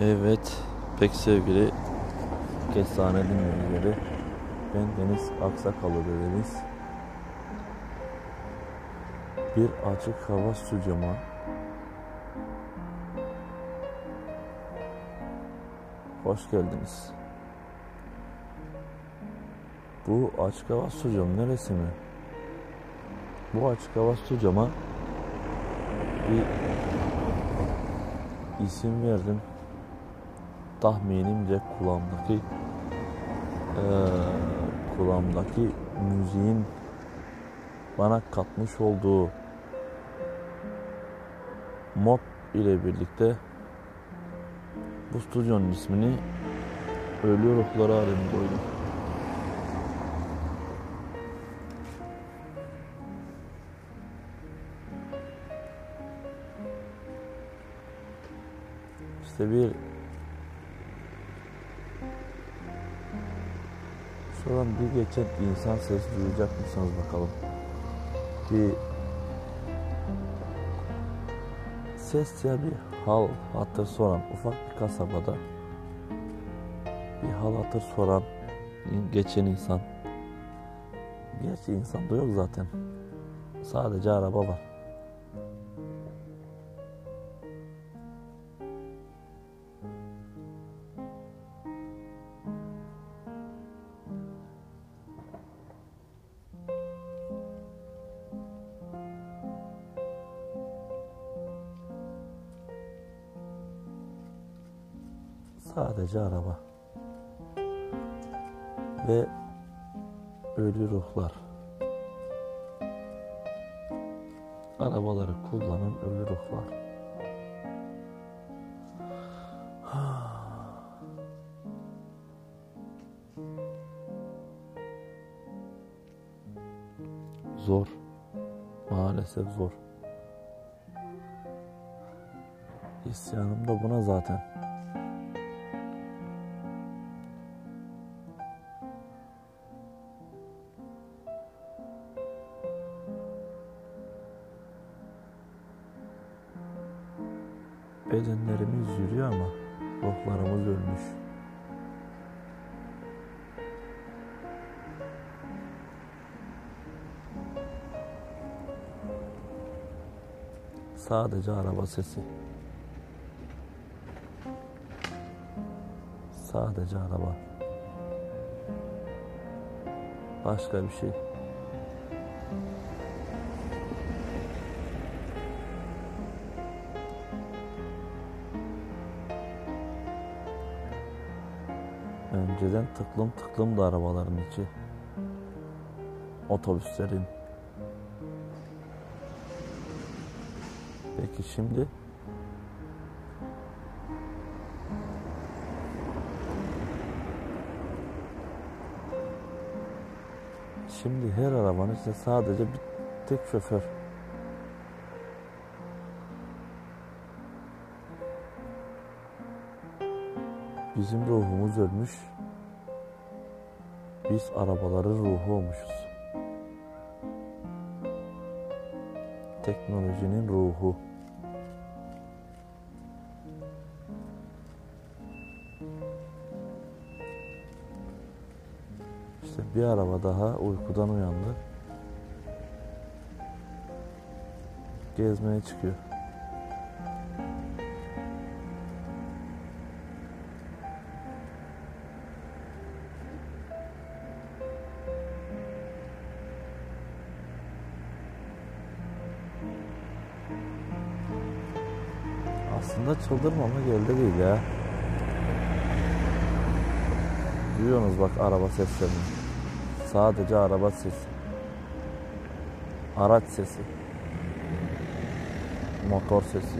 Evet, pek sevgili kestane dinleyicileri. Ben Deniz Aksakalı Deniz. Bir açık hava stüdyoma hoş geldiniz. Bu açık hava stüdyom neresi mi? Bu açık hava stüdyoma bir isim verdim tahminimce kulağımdaki e, kulağımdaki müziğin bana katmış olduğu mod ile birlikte bu stüdyonun ismini Ölü Ruhları Alemi koydum. İşte bir Şuradan bir geçen insan sesi duyacak mısınız bakalım. Bir ses ya bir hal hatır soran ufak bir kasabada bir hal hatır soran geçen insan Gerçi insan da yok zaten. Sadece araba var. Sadece araba. Ve ölü ruhlar. Arabaları kullanan ölü ruhlar. Zor. Maalesef zor. İsyanım da buna zaten. Bedenlerimiz yürüyor ama ruhlarımız ölmüş. Sadece araba sesi. Sadece araba. Başka bir şey. Önceden tıklım tıklım da arabaların içi. Otobüslerin. Peki şimdi Şimdi her arabanın içinde sadece bir tek şoför. Bizim ruhumuz ölmüş. Biz arabaların ruhu olmuşuz. Teknolojinin ruhu. İşte bir araba daha uykudan uyandı. Gezmeye çıkıyor. Aslında çıldırmama geldi değil ya. Duyuyorsunuz bak araba seslerini. Sadece araba sesi. Araç sesi. Motor sesi.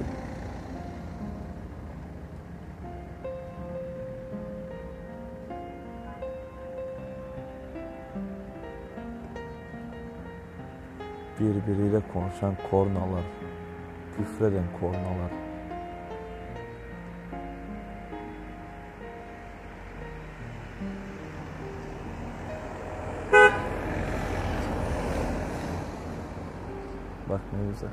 Birbiriyle konuşan kornalar, küfreden kornalar. Bak ne güzel.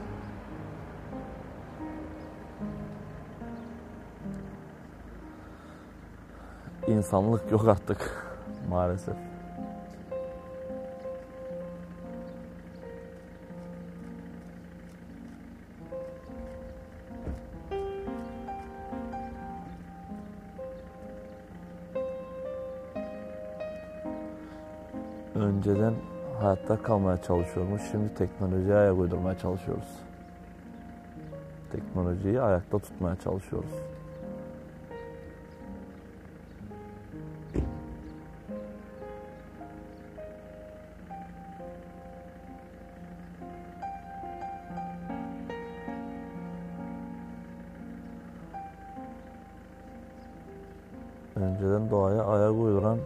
insanlık yok artık maalesef. Önceden hayatta kalmaya çalışıyormuş. Şimdi teknolojiye ayak uydurmaya çalışıyoruz. Teknolojiyi ayakta tutmaya çalışıyoruz. Önceden doğaya ayak uyduran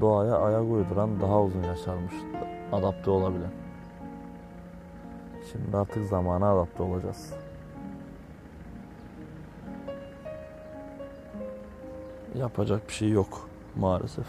doğaya ayak uyduran daha uzun yaşarmış. Adapte olabilen. Şimdi artık zamana adapte olacağız. Yapacak bir şey yok maalesef.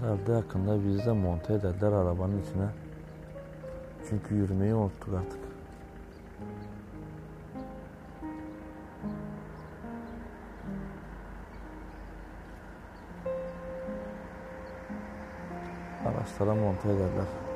Herhalde yakında bizi de monte ederler arabanın içine. Çünkü yürümeyi unuttuk artık. Araçlara monte ederler.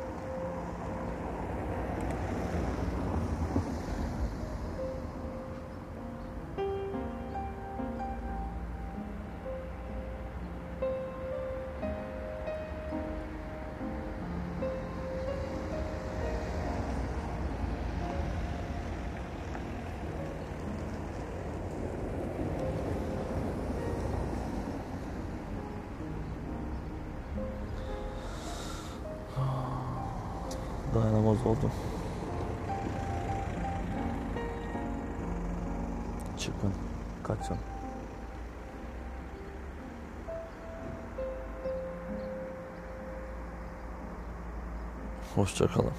Dayanamaz oldum. Çıkın, kaçın. Hoşça kalın.